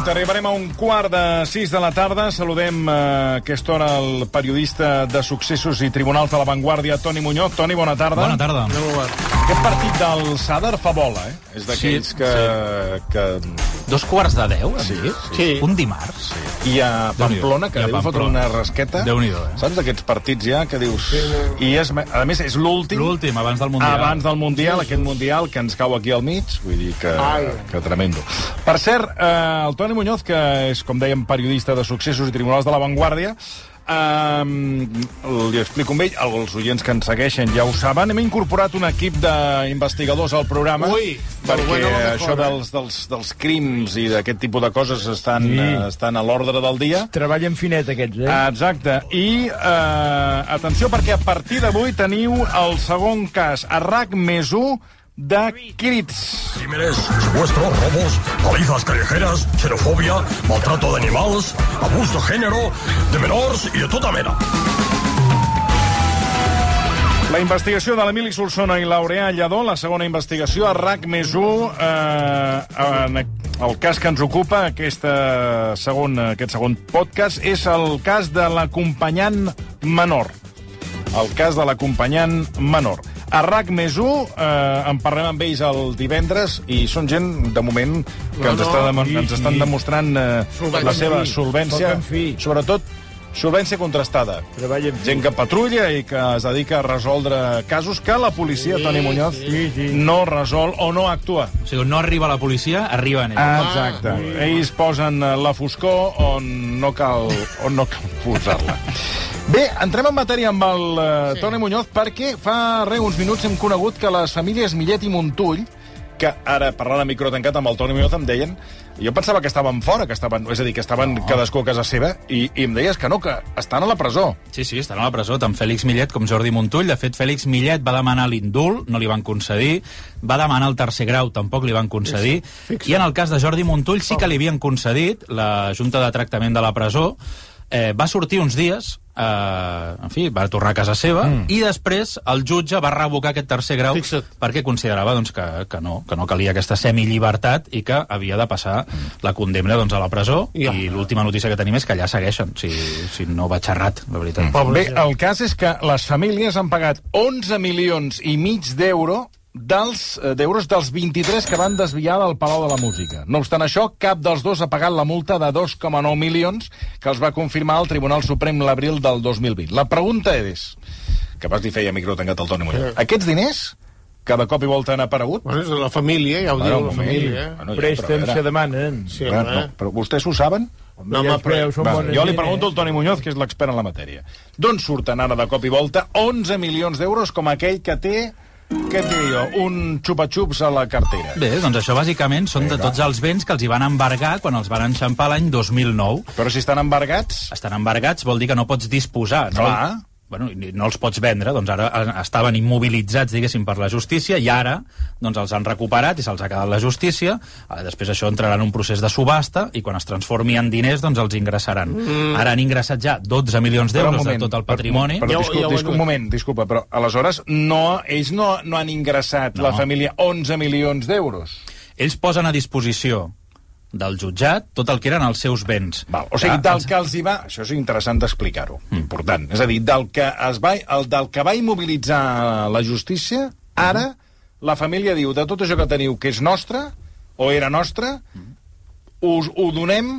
minut, arribarem a un quart de sis de la tarda. Saludem eh, a aquesta hora el periodista de successos i tribunals de la Vanguardia, Toni Muñoz. Toni, bona tarda. Bona tarda. Aquest partit del Sadar fa bola, eh? És d'aquells Sí, que, que... Dos quarts de deu, Sí, dit? sí. Un dimarts. I a. Pamplona, que I a deu fotre una rasqueta. Déu-n'hi-do, eh? Saps d'aquests partits ja que dius... I és, a més, és l'últim. L'últim, abans del Mundial. Abans del Mundial, aquest Mundial que ens cau aquí al mig, vull dir que, que tremendo. Per cert, eh, el Toni Muñoz, que és, com dèiem, periodista de successos i tribunals de la Eh, li explico amb ell, els oients que ens segueixen ja ho saben, hem incorporat un equip d'investigadors al programa, Ui, perquè bueno, mejor, això dels, dels, dels crims i d'aquest tipus de coses estan, sí. eh, estan a l'ordre del dia. Treballen finet, aquests, eh? Exacte. I, eh, atenció, perquè a partir d'avui teniu el segon cas, a RAC més 1, de crits. Crímenes, secuestros, robos, palizas callejeras, xenofobia, maltrato de animals, abús de género, de menors i de tota mena. La investigació de l'Emili Solsona i l'Aureà Lledó, la segona investigació a RAC més 1, eh, en el cas que ens ocupa, aquesta segon, aquest segon podcast, és el cas de l'acompanyant menor. El cas de l'acompanyant menor. A RAC més 1, eh, en parlem amb ells el divendres i són gent, de moment, que No, ens, no, està, demo- sí, ens estan sí. demostrant eh, la seva Fi, solvència, sobretot solvència contrastada. Treballen finet. Gent que patrulla i que es dedica a resoldre casos que la policia, Sí, Toni Muñoz, sí, sí. no resol o no actua. O sigui, no arriba la policia, arriben ells. Ah, exacte. Ells posen la foscor on no cal, on no cal posar-la. Bé, entrem en matèria amb el uh, Toni Muñoz perquè fa res, uns minuts hem conegut que les famílies Millet i Montull que ara, parlant a micro tancat amb el Toni Muñoz, em deien... Jo pensava que estaven fora, que estaven, és a dir, que estaven no. cadascú a casa seva, i, i em deies que no, que estan a la presó. Sí, sí, estan a la presó, tant Fèlix Millet com Jordi Montull. De fet, Fèlix Millet va demanar l'indult, no li van concedir. Va demanar el tercer grau, tampoc li van concedir. I en el cas de Jordi Montull sí que li havien concedit la Junta de Tractament de la Presó. Eh, va sortir uns dies, eh, en fi, va tornar a casa seva, mm. i després el jutge va revocar aquest tercer grau Fixa't. perquè considerava doncs, que, que, no, que no calia aquesta semillibertat i que havia de passar la condemna doncs, a la presó. Ja. I l'última notícia que tenim és que allà segueixen, si, si no va xerrat, la veritat. Mm. Bé, el cas és que les famílies han pagat 11 milions i mig d'euro dels eh, d'euros dels 23 que van desviar del Palau de la Música. No obstant això, cap dels dos ha pagat la multa de 2,9 milions que els va confirmar el Tribunal Suprem l'abril del 2020. La pregunta és, que vas dir feia micro tancat el Toni Muñoz, aquests diners que de cop i volta han aparegut... Bueno, és de la família, ja ho Bueno, diu la família. Bueno, ja, Préstems però se demanen. Sí, home. no, però vostès ho saben? No, ja home, preus són Va, jo li pregunto eh? al Toni Muñoz, que és l'expert en la matèria. D'on surten ara de cop i volta 11 milions d'euros com aquell que té què té jo? Un xupa-xups a la cartera. Bé, doncs això bàsicament són de tots els béns que els hi van embargar quan els van enxampar l'any 2009. Però si estan embargats... Estan embargats vol dir que no pots disposar. No? Clar. Bueno, i no els pots vendre, doncs ara eh, estaven immobilitzats, diguéssim, per la justícia, i ara doncs els han recuperat i se'ls ha quedat la justícia. Eh, Després això entrarà en un procés de subhasta i quan es transformi en diners, doncs els ingressaran. Mm. Ara han ingressat ja 12 milions d'euros de tot el per- patrimoni. Però, Ja ho- disculpa, ja ho disculpa, un moment, disculpa, però aleshores no, ells no, no han ingressat, No. la família, 11 milions d'euros. Ells posen a disposició del jutjat tot el que eren els seus béns. Val. O sigui, Clar, del que els hi va... Això és interessant d'explicar-ho, important. És a dir, del que, es va, el, del que va immobilitzar la justícia, ara la família diu, de tot això que teniu que és nostre, o era nostre, us ho donem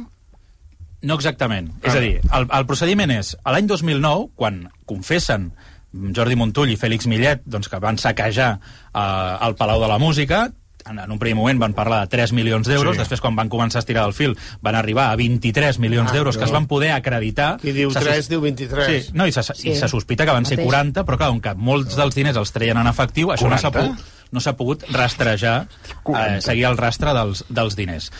No exactament. Ah. És a dir, el, el procediment és, a l'any 2009, quan confessen Jordi Montull i Fèlix Millet doncs, que van saquejar eh, el Palau de la Música, en, en un primer moment van parlar de 3 milions d'euros, Sí. després quan van començar a estirar el fil van arribar a 23 milions Ah, d'euros que es van poder acreditar. Qui diu Se 3 sos- diu 23. Sí, no, i se, sí. i se sospita que van ser Mateix. 40, però clar, que molts dels diners els treien en efectiu, això no s'ha 40? pogut, no s'ha pogut rastrejar, 40. eh, seguir el rastre dels, dels diners.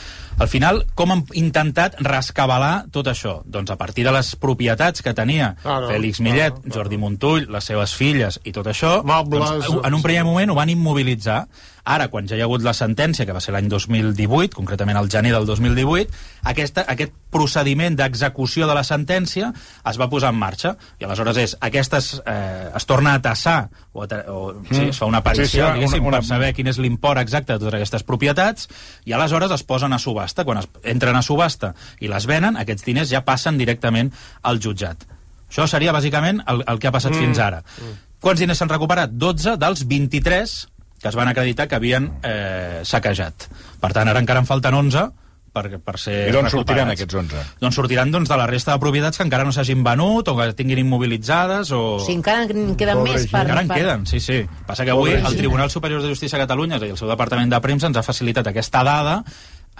Al final, com han intentat rescabalar tot això? Doncs a partir de les propietats que tenia Claro, Fèlix Millet, claro, claro. Jordi Montull, les seves filles i tot això, Mobles, doncs, en un primer moment ho van immobilitzar. Ara, quan ja hi ha hagut la sentència, que va ser l'any 2018, concretament el gener del 2018, aquesta, aquest procediment d'execució de la sentència es va posar en marxa. I aleshores és, aquestes, eh, es torna a tassar, o, a o sí, es fa una aparició, Sí, sí, diguéssim, una- una- per saber quin és l'import exacte de totes aquestes propietats, i aleshores es posen a subhasta. Quan es entren a subhasta i les venen, aquests diners ja passen directament al jutjat. Això seria, bàsicament, el, el que ha passat mm. fins ara. Mm. Quants diners s'han recuperat? 12 dels 23 que es van acreditar que havien eh, saquejat. Per tant, ara encara en falten 11 per, per ser I d'on sortiran aquests 11? Doncs sortiran doncs, de la resta de propietats que encara no s'hagin venut o que tinguin immobilitzades o... O sigui, encara en queden Pobre més per... Encara en per... queden, sí, sí. Passa que avui Pobre el. Tribunal Superior de Justícia de Catalunya i el seu departament de premsa ens ha facilitat aquesta dada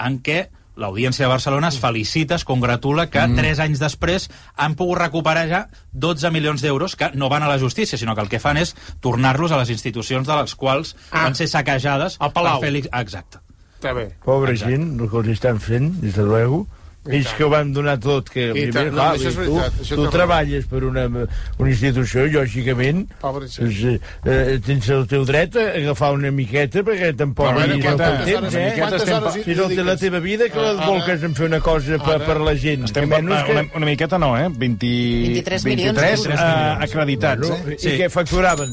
en què l'Audiència de Barcelona es felicita, es congratula que mm. tres anys després han pogut recuperar ja 12 milions d'euros que no van a la justícia, sinó que el que fan és tornar-los a les institucions de les quals Ah. van ser saquejades Al Palau. per Fèlix... Ah, Exacte. Està bé. Pobra Exacte. gent, el que els estan fent, des de luego. Ells que ho van donar tot, que I primer, tant, no, clar, és tu, veritat, tu raó. treballes per una, una institució, lògicament, Pobre doncs, eh, eh, tens el teu dret a agafar una miqueta, perquè tampoc Però, hi bueno, quantes teu hores- temps, eh? quantes hores si no té la teva vida, que Ara- volques en fer una cosa per, ara- per la gent. Estem que menys una, una, una miqueta no, eh? 20, 23 milions 23 d'euros. eh, acreditats, Bueno, eh? I Sí. què facturaven?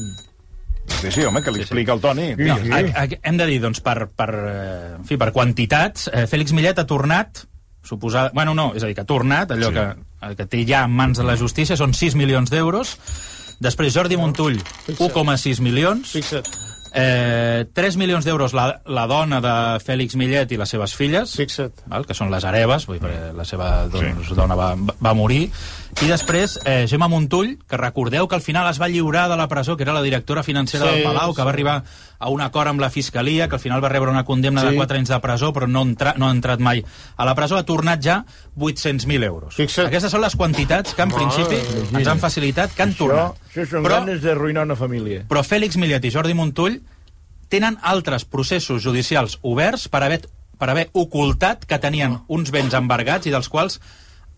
Sí, sí, home, que li explica el Toni. No, sí. a, a, hem de dir, doncs, per, per, eh, en fi, per quantitats, eh, Fèlix Millet ha tornat, suposada... Bueno, no, és a dir, que ha tornat, allò Sí. que, que té ja en mans de la justícia, són 6 milions d'euros. Després, Jordi Montull, 1,6 milions. Fixa't, Eh, 3 milions d'euros la, la dona de Fèlix Millet i les seves filles, fixa't. val, que són les hereves, vull dir, perquè la seva doncs, sí. dona va, va morir. I després, eh, Gemma Montull, que recordeu que al final es va lliurar de la presó, que era la directora financera Sí, del Palau, que sí. va arribar a un acord amb la Fiscalia, que al final va rebre una condemna de Sí. 4 anys de presó, però no, entra, no ha entrat mai a la presó, ha tornat ja 800.000 euros. Fixa't. Aquestes són les quantitats que, en Mare principi, de ens han facilitat, que han Això, tornat. això són Però- ganes d'arruïnar una família. però Fèlix Millet i Jordi Montull tenen altres processos judicials oberts per haver, per haver ocultat que tenien uns béns embargats i dels quals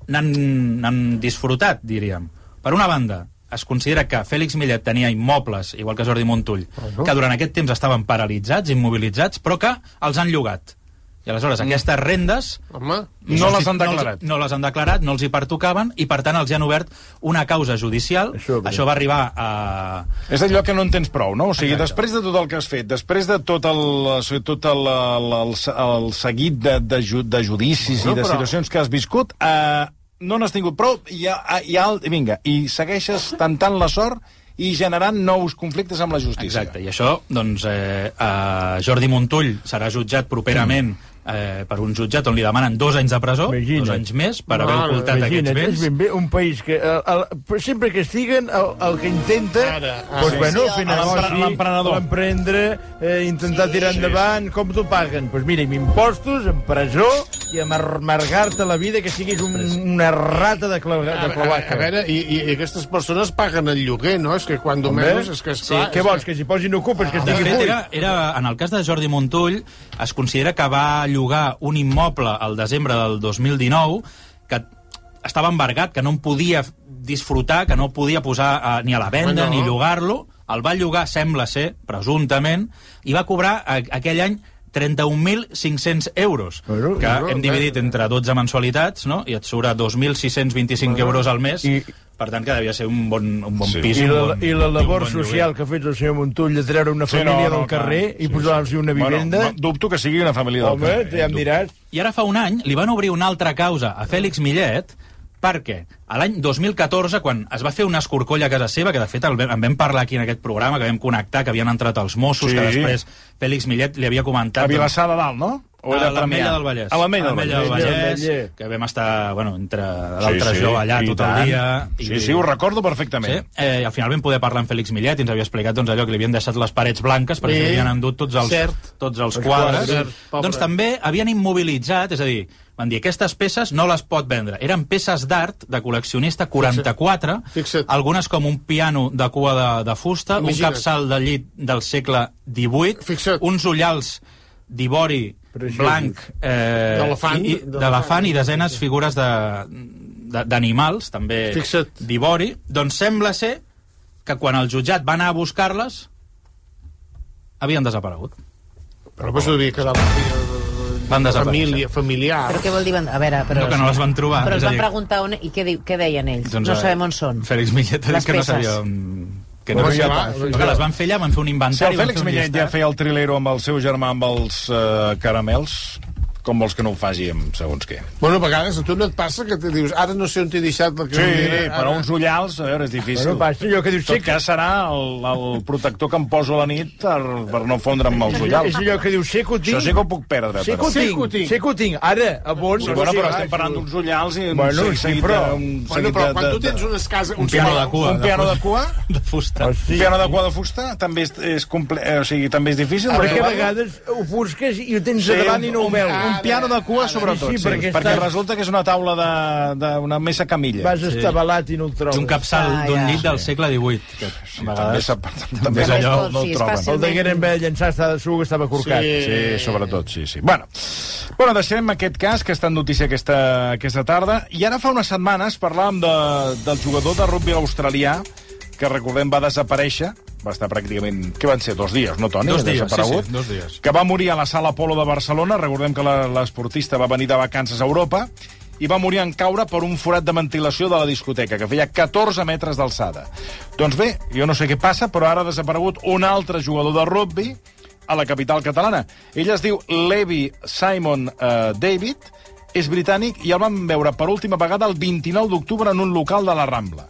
n'han n'han disfrutat, diríem. Per una banda, es considera que Fèlix Millet tenia immobles, igual que Jordi Montull, que durant aquest temps estaven paralitzats, immobilitzats, però que els han llogat. I aleshores aquestes rendes Home, No les han no declarat. els- No les han declarat, no els hi pertocaven, i per tant els hi han obert una causa judicial. Això, Això, Això va arribar a... És allò que no en tens prou, no? O sigui, Exacte. després de tot el que has fet, després de tot el, tot el, el, el, el seguit de, de, ju- de judicis Bueno, i de però- situacions que has viscut, eh, no n'has tingut prou, i, i, i vinga, i segueixes tentant la sort i generant nous conflictes amb la justícia. Exacte, i això, doncs, eh, eh, Jordi Montull serà jutjat properament eh, per un jutjat on li demanen dos anys de presó, Imagina't. dos anys més, per haver ocultat aquests Imagina't, és béns. ben bé un país que el, el, però sempre que estiguen el, el que intenta Ara, ara. doncs, Sí, bueno, sí, fer negoci, l'emprendre eh, intentar Sí. tirar endavant com t'ho paguen? Doncs mira, amb impostos, en presó i amargar-te la vida que siguis un, una rata de, clau, a, de a, cloaca a veure, i, i, i aquestes persones paguen el lloguer, no? És que quan menys... És que, esclar, Què vols, que s'hi posin ocupes, que De estigui era, era, en el cas de Jordi Montull, es considera que va llogar un immoble al desembre del 2019 que estava embargat, que no en podia disfrutar, que no podia posar eh, ni a la venda no. ni llogar-lo. El va llogar, sembla ser, presumptament, i va cobrar a, aquell any 31.500 euros, Bueno, que bueno, hem dividit bé. entre 12 mensualitats, no? i et surt a 2.625 euros al mes, I- per tant que devia ser un bon, un bon Sí. pis. I un la, bon, I la labor bon lloguer. social que ha fet el senyor Montull de treure una Sí, família no, no, del carrer clar. i posar-los una vivenda... Bueno, no, dubto que sigui una família del Home, carrer. ja em diràs. I ara fa un any li van obrir una altra causa a Fèlix Millet perquè a l'any 2014, quan es va fer una escorcolla a casa seva, que de fet en vam parlar aquí en aquest programa, que vam connectar, que havien entrat els Mossos, Sí. que després Fèlix Millet li havia comentat... A Vilassar de Dalt, no? a era l'Ametlla Premià? del Vallès. A l'Ametlla del del Vallès. Que vam estar, bueno, entre d'altres sí, jo allà i tot tant. el dia. Sí, sí, ho recordo Sí, perfectament. eh, i al final vam poder parlar amb Fèlix Millet i ens havia explicat doncs, allò que li havien deixat les parets blanques perquè Sí. li havien endut tots els, Cert. tots els quadres. cert, doncs també havien immobilitzat, és a dir, van dir aquestes peces no les pot vendre. Eren peces d'art de col·leccionista 44, Fixa't. algunes com un piano de cua de, de fusta, Imagina't. un capçal de llit del segle XVIII, Fixa't. uns ullals d'ivori blanc eh, D'elefant. i- i- i desenes figures de- de- d'animals, també Fixa't. d'ivori, doncs sembla ser que quan el jutjat va anar a buscar-les havien desaparegut. Però pues, devia quedar Van desaparèixer. família, familiar. Però què vol dir? A veure, però... No, que no les van trobar. Però és els a van dir, preguntar on... I què, di- què deien ells? doncs, no eh, sabem on són. Fèlix Millet ha dit que no sabia on... Que no sé ja va, Que les van fer allà, van fer un Si inventari... el van Fèlix Millet ja feia el trilero amb el seu germà amb els uh, caramels, com vols que no ho faci amb segons què? Bueno, a vegades a tu no et passa que te dius ara no sé on t'he deixat el que Sí, diré, però ara- uns ullals, a veure, és difícil. Bueno, passa allò que dius, tot sí que- serà el, el protector que em poso a la nit per, per no fondre amb els És ullals. allò que dius, sé que ho tinc. Això sí que ho puc perdre. Sé que ho Sí que ho tinc, tinc. sé que ho tinc. Ara, a bon... Sí, bueno, però estem parlant d'uns ullals i un Bueno, seguit- sí, però- un Bueno, però de- quan tu de- tens unes cases... Un piano de cua. Un piano de cua? De fusta. Un piano de cua de fusta també és, és, comple... eh, o sigui, també és difícil? Perquè a vegades ho busques i ho tens Sí, davant i no ho un, veus. Un piano de cua, sobretot, Sí, sí, sí, perquè perquè, estàs- resulta que és una taula de- d'una mesa camilla. Vas estabalat i no el trobes. És un capçal Ah, d'un ja. llit del segle XVIII. Que, Sí, a també vegades... també també és és allò, no Sí, el troben. El de Gueren ve llançar estava segur que estava corcat. Sí. Sí, sobretot, sí, sí. Bueno, bueno deixem aquest cas que està en notícia aquesta, aquesta tarda. I ara fa unes setmanes parlàvem de, del jugador de rugby australià que recordem va desaparèixer va estar pràcticament, què van ser, dos dies, no, Toni? Dos dies, sí, sí, dos dies. Que va morir a la sala Polo de Barcelona. Recordem que la- l'esportista va venir de vacances a Europa i va morir en caure per un forat de ventilació de la discoteca, que feia 14 metres d'alçada. Doncs bé, jo no sé què passa, però ara ha desaparegut un altre jugador de rugby a la capital catalana. Ell es diu Levi Simon uh, David, és britànic i el vam veure per última vegada el 29 d'octubre en un local de la Rambla.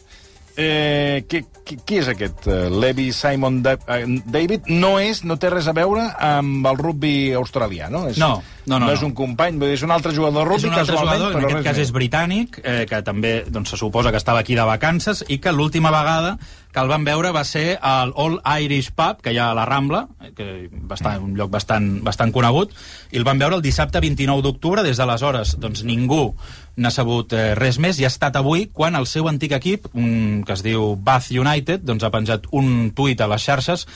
Eh, qui, qui, qui és aquest uh, Levi Simon da uh, David? No és, no té res a veure amb el rugby australià, no? És, No, no, no, no. és un company, és un altre jugador de rugby, És un altre jugador, en aquest cas més. és britànic, eh, que també doncs, se suposa que estava aquí de vacances i que l'última vegada que el van veure va ser al All Irish Pub, que hi ha a la Rambla, eh, que bastant, un lloc bastant, bastant conegut, i el van veure el dissabte 29 d'octubre. Des d'aleshores, doncs, ningú n'ha sabut eh, res més i ha estat avui quan el seu antic equip, un, que es diu Bath United, doncs, ha penjat un tuit a les xarxes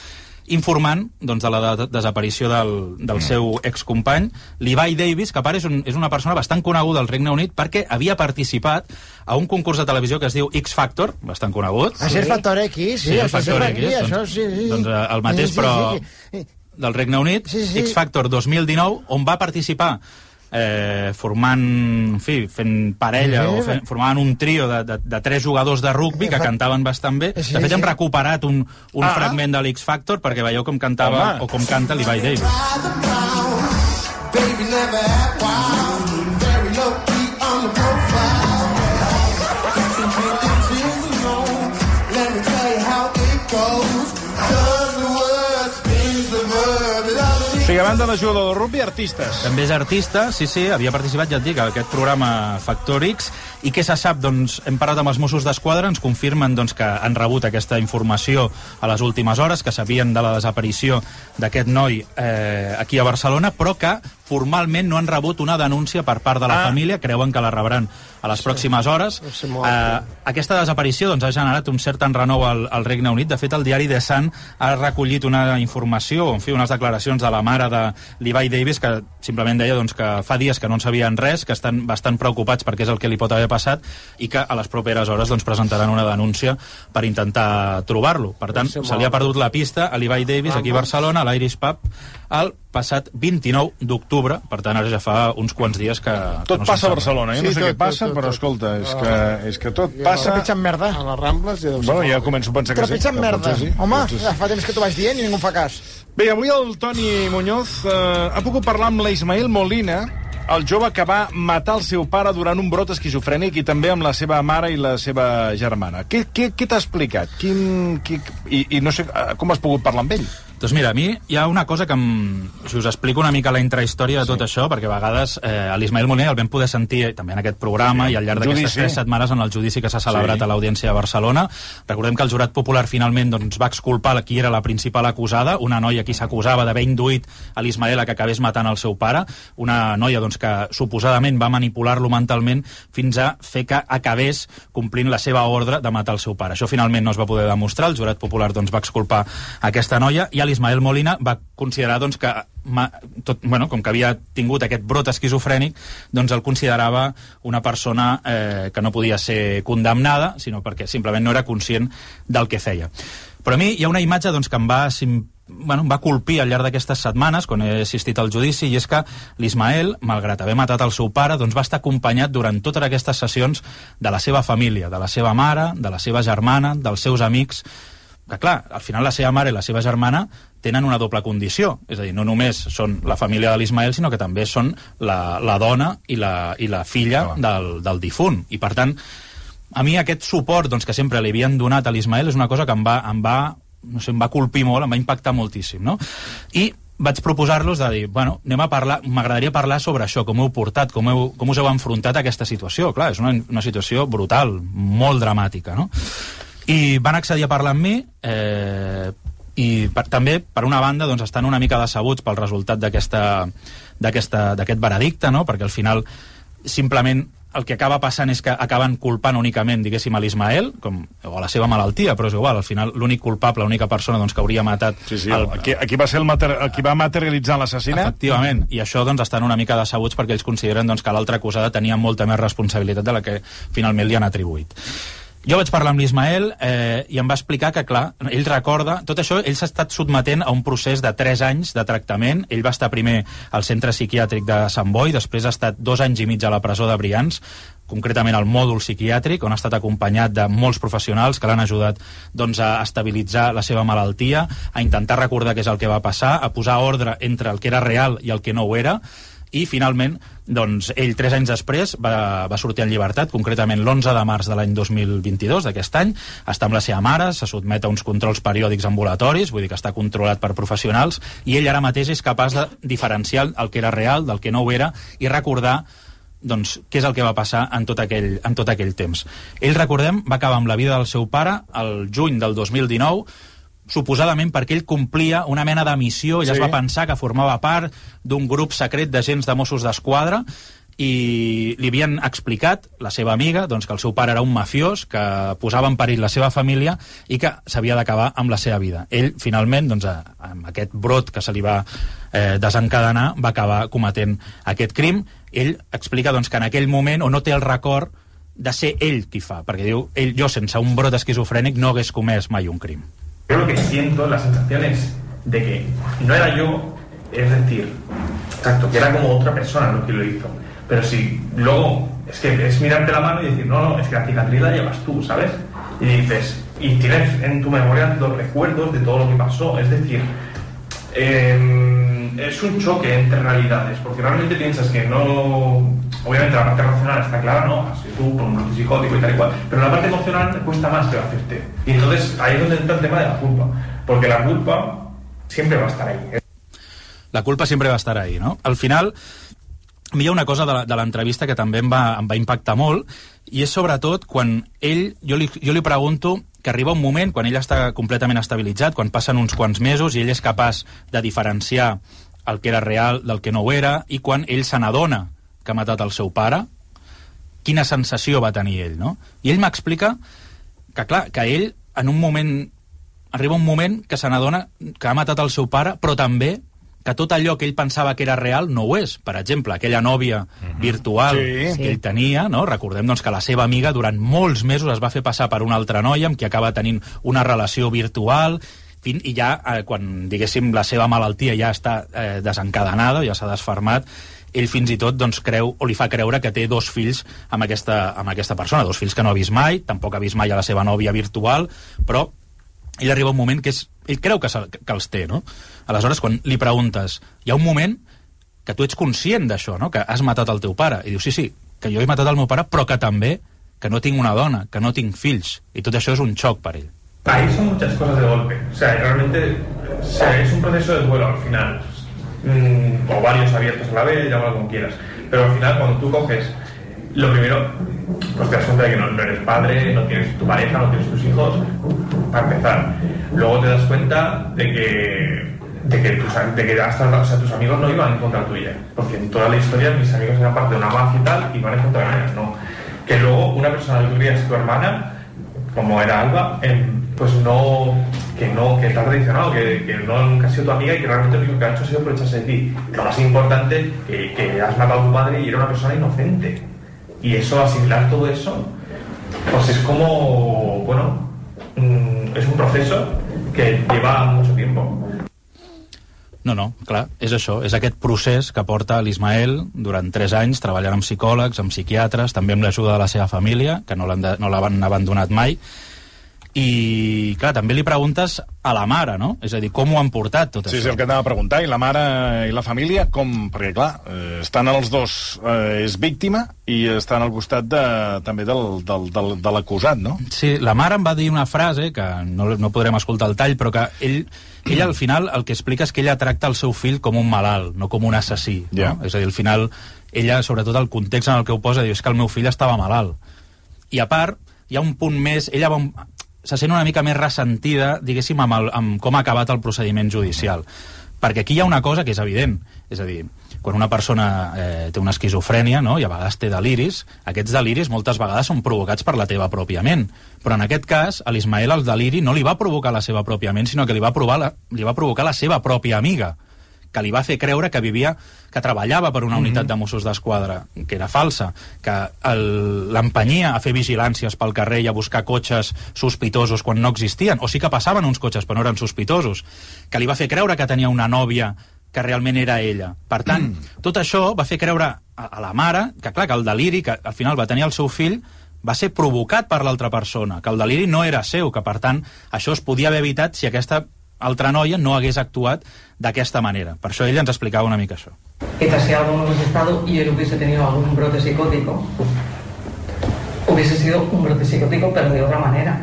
informant doncs, de la de desaparició del, del seu excompany, Levi Davis, que a part és, un, és una persona bastant coneguda al Regne Unit perquè havia participat a un concurs de televisió que es diu X Factor, bastant conegut, A ser Factor X, sí, Sí, el Factor Factor X, X, doncs- això sí, sí. doncs, el mateix, Sí, sí, però- sí, sí. del Regne Unit, Sí, sí. X Factor 2019, on va participar eh, formant, en fi, fent parella Sí, sí. o fent, formant un trio de, de, de tres jugadors de rugby que cantaven bastant bé. Sí, de fet, hem recuperat un, un Ah. fragment de l'X Factor perquè veieu com cantava Home. o com canta Levi Davis. Baby never act banda de jugador de rugby, artistes. També és artista, sí, sí, havia participat, ja et dic, a aquest programa Factor X, i què se sap? Doncs hem parlat amb els Mossos d'Esquadra, ens confirmen doncs, que han rebut aquesta informació a les últimes hores, que sabien de la desaparició d'aquest noi eh, aquí a Barcelona, però que formalment no han rebut una denúncia per part de la Ah. família, creuen que la rebran a les pròximes hores. molt Eh, aquesta desaparició doncs, ha generat un cert enrenou al, al Regne Unit. De fet, el diari The Sun ha recollit una informació, en fi, unes declaracions de la mare de Levi Davis, que simplement deia doncs, que fa dies que no en sabien res, que estan bastant preocupats perquè és el que li pot haver passat i que a les properes hores doncs, presentaran una denúncia per intentar trobar-lo. Per tant, ser se li ha perdut la pista a Levi Davis aquí a Barcelona, a l'Irish Pub, el passat 29 d'octubre. Per tant, ara ja fa uns quants dies que... que Tot no passa a. Barcelona, jo no Sí, sé tot, què passa, tot, tot, però tot. escolta, és Ah. que, és que tot passa... Trepitjant merda. A les Rambles ja deu ser Bueno, ja començo a pensar que sí. Trepitjant merda. sí, Home, ja fa temps que t'ho vaig dient i ningú fa cas. Bé, avui el Toni Muñoz eh, ha pogut parlar amb l'Ismael Molina, el jove que va matar el seu pare durant un brot esquizofrènic i també amb la seva mare i la seva germana. Què, què, què t'ha explicat? Quin, qui, i, I no sé eh, com has pogut parlar amb ell. Doncs mira, a mi hi ha una cosa que em, si us explico una mica la intrahistòria de tot això, perquè a vegades eh, a l'Ismael Moliner el vam poder sentir eh, també en aquest programa Sí, i al llarg d'aquestes tres setmanes en el judici que s'ha celebrat Sí. a l'Audiència de Barcelona. Recordem que el jurat popular finalment doncs, va exculpar qui era la principal acusada, una noia qui s'acusava d'haver induït a l'Ismael a que acabés matant el seu pare, una noia doncs, que suposadament va manipular-lo mentalment fins a fer que acabés complint la seva ordre de matar el seu pare. Això finalment no es va poder demostrar, el jurat popular doncs, va exculpar aquesta noia i l'Ismael Molina va considerar doncs, que tot, bueno, com que havia tingut aquest brot esquizofrènic, doncs el considerava una persona eh, que no podia ser condemnada, sinó perquè simplement no era conscient del que feia. Però a mi hi ha una imatge doncs, que em va, bueno, em va colpir al llarg d'aquestes setmanes, quan he assistit al judici, i és que l'Ismael, malgrat haver matat el seu pare, doncs va estar acompanyat durant totes aquestes sessions de la seva família, de la seva mare, de la seva germana, dels seus amics, que clar, al final la seva mare i la seva germana tenen una doble condició, és a dir, no només són la família de l'Ismael, sinó que també són la, la dona i la, i la filla Clar. del, del difunt. I per tant, a mi aquest suport doncs, que sempre li havien donat a l'Ismael és una cosa que em va, em va, no sé, em va colpir molt, em va impactar moltíssim, no? I vaig proposar-los de dir, bueno, anem a parlar, m'agradaria parlar sobre això, com heu portat, com, heu, com us heu enfrontat a aquesta situació. Clar, és una, una situació brutal, molt dramàtica, no? I van accedir a parlar amb mi, eh, i per, també, per una banda, doncs, estan una mica decebuts pel resultat d'aquest veredicte, no? perquè al final simplement el que acaba passant és que acaben culpant únicament, diguéssim, a l'Ismael, com, o a la seva malaltia, però és igual, al final l'únic culpable, l'única persona doncs, que hauria matat... Sí, sí, aquí, aquí va ser el mater... aquí va materialitzar l'assassinat. Efectivament, i això doncs, estan una mica decebuts perquè ells consideren doncs, que l'altra acusada tenia molta més responsabilitat de la que finalment li han atribuït. Jo vaig parlar amb l'Ismael eh, i em va explicar que, clar, ell recorda... Tot això, ell s'ha estat sotmetent a un procés de 3 anys de tractament. Ell va estar primer al centre psiquiàtric de Sant Boi, després ha estat dos anys i mig a la presó de Brians, concretament al mòdul psiquiàtric, on ha estat acompanyat de molts professionals que l'han ajudat doncs, a estabilitzar la seva malaltia, a intentar recordar què és el que va passar, a posar ordre entre el que era real i el que no ho era, i finalment doncs, ell tres anys després va, va sortir en llibertat, concretament l'11 de març de l'any 2022, d'aquest any, està amb la seva mare, se sotmet a uns controls periòdics ambulatoris, vull dir que està controlat per professionals, i ell ara mateix és capaç de diferenciar el que era real del que no ho era i recordar doncs, què és el que va passar en tot, aquell, en tot aquell temps. Ell, recordem, va acabar amb la vida del seu pare el juny del 2019, suposadament perquè ell complia una mena de missió, ell Sí. es va pensar que formava part d'un grup secret d'agents de Mossos d'Esquadra i li havien explicat, la seva amiga, doncs, que el seu pare era un mafiós, que posava en perill la seva família i que s'havia d'acabar amb la seva vida. Ell, finalment, doncs, a- amb aquest brot que se li va eh, desencadenar, va acabar cometent aquest crim. Ell explica doncs, que en aquell moment, o no té el record de ser ell qui fa, perquè diu, ell, jo sense un brot esquizofrènic no hagués comès mai un crim. Yo lo que siento, la sensación es de que no era yo, es decir, exacto, que era como otra persona lo que lo hizo. Pero si luego es que es mirarte la mano y decir, no, no, es que la cicatriz la llevas tú, ¿sabes? Y dices, y tienes en tu memoria los recuerdos de todo lo que pasó. Es decir, eh, es un choque entre realidades, porque realmente piensas que no. Obviamente la parte racional está clara, ¿no? Así tú, con un antipsicótico y tal y cual. Pero la parte emocional cuesta más que hacerte. Y entonces ahí es donde entra el tema de la culpa. Porque la culpa siempre va a estar ahí. ¿eh? la culpa sempre va estar ahí, no? Al final, a hi ha una cosa de l'entrevista que també em va, em va impactar molt, i és sobretot quan ell, jo li, jo li pregunto que arriba un moment, quan ell està completament estabilitzat, quan passen uns quants mesos i ell és capaç de diferenciar el que era real del que no ho era, i quan ell se n'adona que ha matat el seu pare, quina sensació va tenir ell, no? I ell m'explica que, clar, que ell, en un moment... Arriba un moment que se n'adona que ha matat el seu pare, però també que tot allò que ell pensava que era real no ho és. Per exemple, aquella nòvia virtual Sí. que ell tenia, no? recordem doncs, que la seva amiga durant molts mesos es va fer passar per una altra noia amb qui acaba tenint una relació virtual fin, i ja, eh, quan, diguéssim, la seva malaltia ja està eh, desencadenada, ja s'ha desfermat, ell fins i tot doncs, creu, o li fa creure que té dos fills amb aquesta, amb aquesta persona, dos fills que no ha vist mai, tampoc ha vist mai a la seva nòvia virtual, però ell arriba un moment que és, ell creu que, que els té, no? Aleshores, quan li preguntes, hi ha un moment que tu ets conscient d'això, no? que has matat el teu pare, i diu, sí, sí, que jo he matat el meu pare, però que també que no tinc una dona, que no tinc fills, i tot això és un xoc per ell. Ahí son muchas cosas de golpe. O sea, realmente o sea, es un proceso de duelo al final. Mm, o varios abiertos a la vez, llámalo como quieras. Pero al final, cuando tú coges, lo primero, pues te das cuenta de que no, eres padre, no tienes tu pareja, no tienes tus hijos, para empezar. Luego te das cuenta de que de que, tus, de que hasta, tus amigos no iban en contra tuya. Porque en toda la historia mis amigos eran parte de una mafia y tal, y van en contra mía, no. Que luego una persona que tú tu hermana, como era Alba, em, pues no, que no, que te ha traicionado, que, que no nunca ha sido tu amiga y que realmente lo único que ha hecho ha sido aprovecharse de ti. Lo más importante, que, que has matado a tu madre y era una persona inocente. Y eso, asimilar todo eso, pues es como, bueno, mm, es un proceso que lleva mucho tiempo. No, no, clar, és això, és aquest procés que porta l'Ismael durant 3 anys treballant amb psicòlegs, amb psiquiatres, també amb l'ajuda de la seva família, que no l'han no abandonat mai, i, clar, també li preguntes a la mare, no? És a dir, com ho han portat tot Sí, això? sí, el que anava a preguntar. I la mare i la família, com... Perquè, clar, eh, estan els dos... Eh, és víctima i estan al costat de, també del, del, del, de l'acusat, no? Sí, la mare em va dir una frase, que no, no podrem escoltar el tall, però que ell, ell al final el que explica és que ella tracta el seu fill com un malalt, no com un assassí. Ja. No? És a dir, al final, ella, sobretot el context en el que ho posa, diu, és que el meu fill estava malalt. I a part, hi ha un punt més... Ella va, se sent una mica més ressentida, diguéssim, amb, el, amb com ha acabat el procediment judicial. Perquè aquí hi ha una cosa que és evident. És a dir, quan una persona eh, té una esquizofrènia, no? i a vegades té deliris, aquests deliris moltes vegades són provocats per la teva pròpia ment. Però en aquest cas, a l'Ismael el deliri no li va provocar la seva pròpia ment, sinó que li va, provar la, li va provocar la seva pròpia amiga que li va fer creure que vivia, que treballava per una unitat de Mossos d'Esquadra, que era falsa, que l'empenyia a fer vigilàncies pel carrer i a buscar cotxes sospitosos quan no existien, o sí que passaven uns cotxes però no eren sospitosos, que li va fer creure que tenia una nòvia que realment era ella. Per tant, tot això va fer creure a, a la mare que, clar, que el deliri, que al final va tenir el seu fill, va ser provocat per l'altra persona, que el deliri no era seu, que per tant això es podia haver evitat si aquesta altra noia no hagués actuat d'aquesta manera. Per això ella ens explicava una mica això. Quizás si algo no hubiese estado y él hubiese tenido algún brote psicótico, hubiese sido un brote psicótico, pero de otra manera.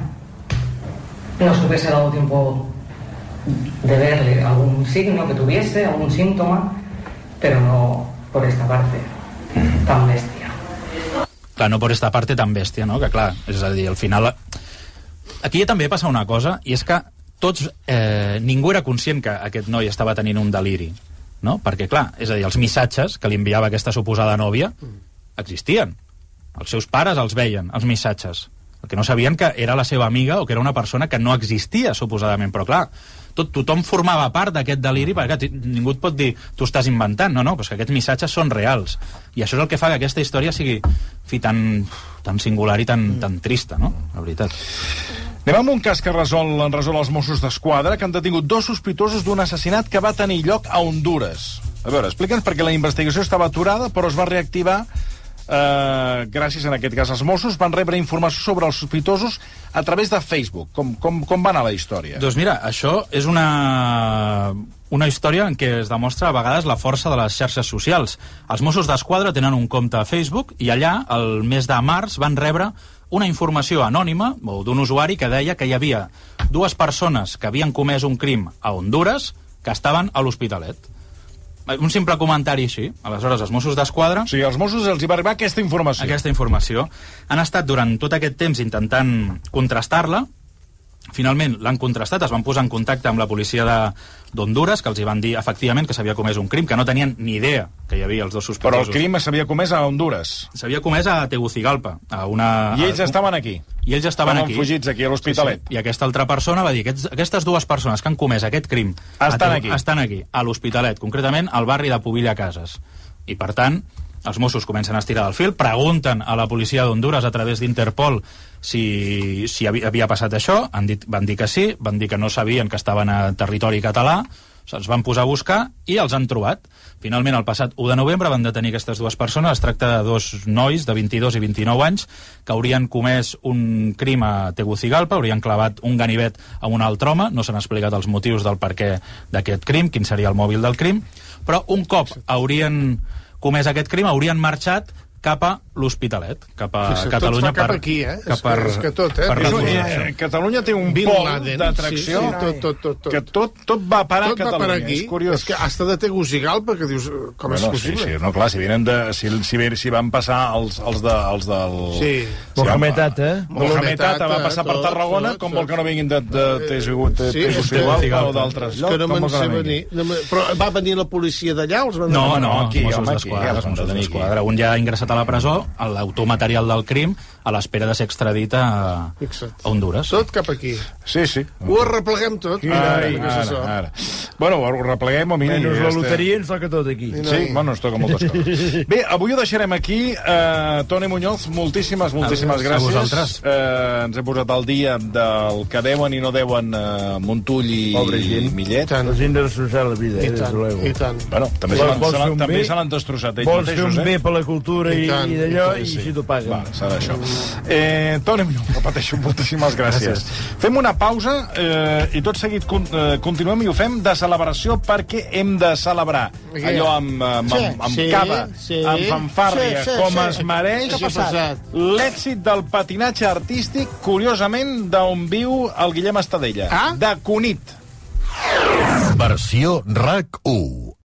No se hubiese dado tiempo de verle algún signo que tuviese, algún síntoma, pero no por esta parte tan bestia. Clar, no per esta parte tan bèstia, no? Que clar, és a dir, al final... Aquí també passa una cosa, i és que tots... Eh, ningú era conscient que aquest noi estava tenint un deliri, no? Perquè, clar, és a dir, els missatges que li enviava aquesta suposada nòvia existien. Els seus pares els veien, els missatges. El que no sabien que era la seva amiga o que era una persona que no existia, suposadament. Però, clar, tot, tothom formava part d'aquest deliri perquè ningú et pot dir tu estàs inventant, no, no, però que aquests missatges són reals i això és el que fa que aquesta història sigui fi, tan, tan singular i tan, tan trista, no? La veritat. Anem amb un cas que resol, en resol els Mossos d'Esquadra, que han detingut dos sospitosos d'un assassinat que va tenir lloc a Honduras. A veure, explica'ns perquè la investigació estava aturada, però es va reactivar eh, gràcies, en aquest cas, als Mossos. Van rebre informació sobre els sospitosos a través de Facebook. Com, com, com va anar la història? Doncs mira, això és una, una història en què es demostra a vegades la força de les xarxes socials. Els Mossos d'Esquadra tenen un compte a Facebook i allà, el mes de març, van rebre una informació anònima o d'un usuari que deia que hi havia dues persones que havien comès un crim a Honduras que estaven a l'Hospitalet. Un simple comentari així. Aleshores, els Mossos d'Esquadra... O sigui, als Mossos els hi va arribar aquesta informació. Aquesta informació. Han estat durant tot aquest temps intentant contrastar-la. Finalment l'han contrastat, es van posar en contacte amb la policia de- d'Honduras, que els hi van dir efectivament que s'havia comès un crim, que no tenien ni idea que hi havia els dos Però sospitosos. el crim s'havia comès a Honduras. S'havia comès a Tegucigalpa, a una... I ells a, estaven aquí. I ells estaven Estaven aquí. fugits aquí a l'Hospitalet. Sí, sí. I aquesta altra persona va dir aquests, aquestes dues persones que han comès aquest crim a Estan Tegu- aquí. estan aquí, a l'Hospitalet, concretament al barri de Pobilla Cases. I per tant, els Mossos comencen a estirar del fil, pregunten a la policia d'Honduras a través d'Interpol si, si havia, havia passat això, han dit, van dir que sí, van dir que no sabien que estaven a territori català, se'ls van posar a buscar i els han trobat. Finalment, el passat 1 de novembre van detenir aquestes dues persones. Es tracta de dos nois de 22 i 29 anys que haurien comès un crim a Tegucigalpa, haurien clavat un ganivet a un altre home, no s'han explicat els motius del perquè d'aquest crim, quin seria el mòbil del crim, però un cop haurien comès aquest crim, haurien marxat cap a l'Hospitalet, cap a tot Catalunya. fa cap per, aquí, eh? Cap És que- per, és que tot, eh? Per És un- recollir. Eh, Catalunya té un Bin pol d'atracció sí, sí, tot, tot, tot, tot. que tot, tot va a parar Tot a va Catalunya. per aquí. És curiós. És que hasta de Tegucigalpa, que dius, eh, com és Bueno, sí, possible? sí, no, clar, si, venen de, si, si, si van passar els, els, de, els del... Sí. Si van- Mohamed Atta. Mohamed Atta va passar per tot, Tarragona, tot, com tot. vol que no vinguin de, de, de, de, Sí, de és Tegucigalpa o d'altres És llocs. que no me'n sé venir. Però va venir la policia d'allà o els van No, no, aquí, home, aquí. Un ja ha ingressat a la presó, l'autor material del crim, a l'espera de ser extradit a, a Honduras. Tot cap aquí. Sí, sí. Ho arrepleguem tot. Ara, Ai, ara, això. ara. Bueno, ho repleguem o miri... Menys la loteria ens toca tot aquí. Sí, bueno, ens toca moltes coses. Bé, avui ho deixarem aquí. Uh, Toni Muñoz, moltíssimes, moltíssimes A gràcies. vosaltres. Uh, ens hem posat al dia del que deuen i no deuen uh, Montull i, i Millet. La gent de destrossar la vida, I eh, tant, luego. i tant. Bueno, també Vols- se l'han- destrossat ells Vols fer mateixos, un bé eh? per la cultura i, i, tant, i d'allò, i i, tant, sí. si t'ho paguen. Va, serà això. Eh, Toni Millor, repeteixo, moltíssimes gràcies. Fem una pausa eh, i tot seguit con, eh, continuem i ho fem de celebració perquè hem de celebrar Què? allò amb, amb, Sí, amb, amb sí, cava, sí. amb fanfàrria, Sí, sí, com sí. es mereix l'èxit del patinatge artístic, curiosament, d'on viu el Guillem Estadella. Ah? De Cunit. Versió RAC 1.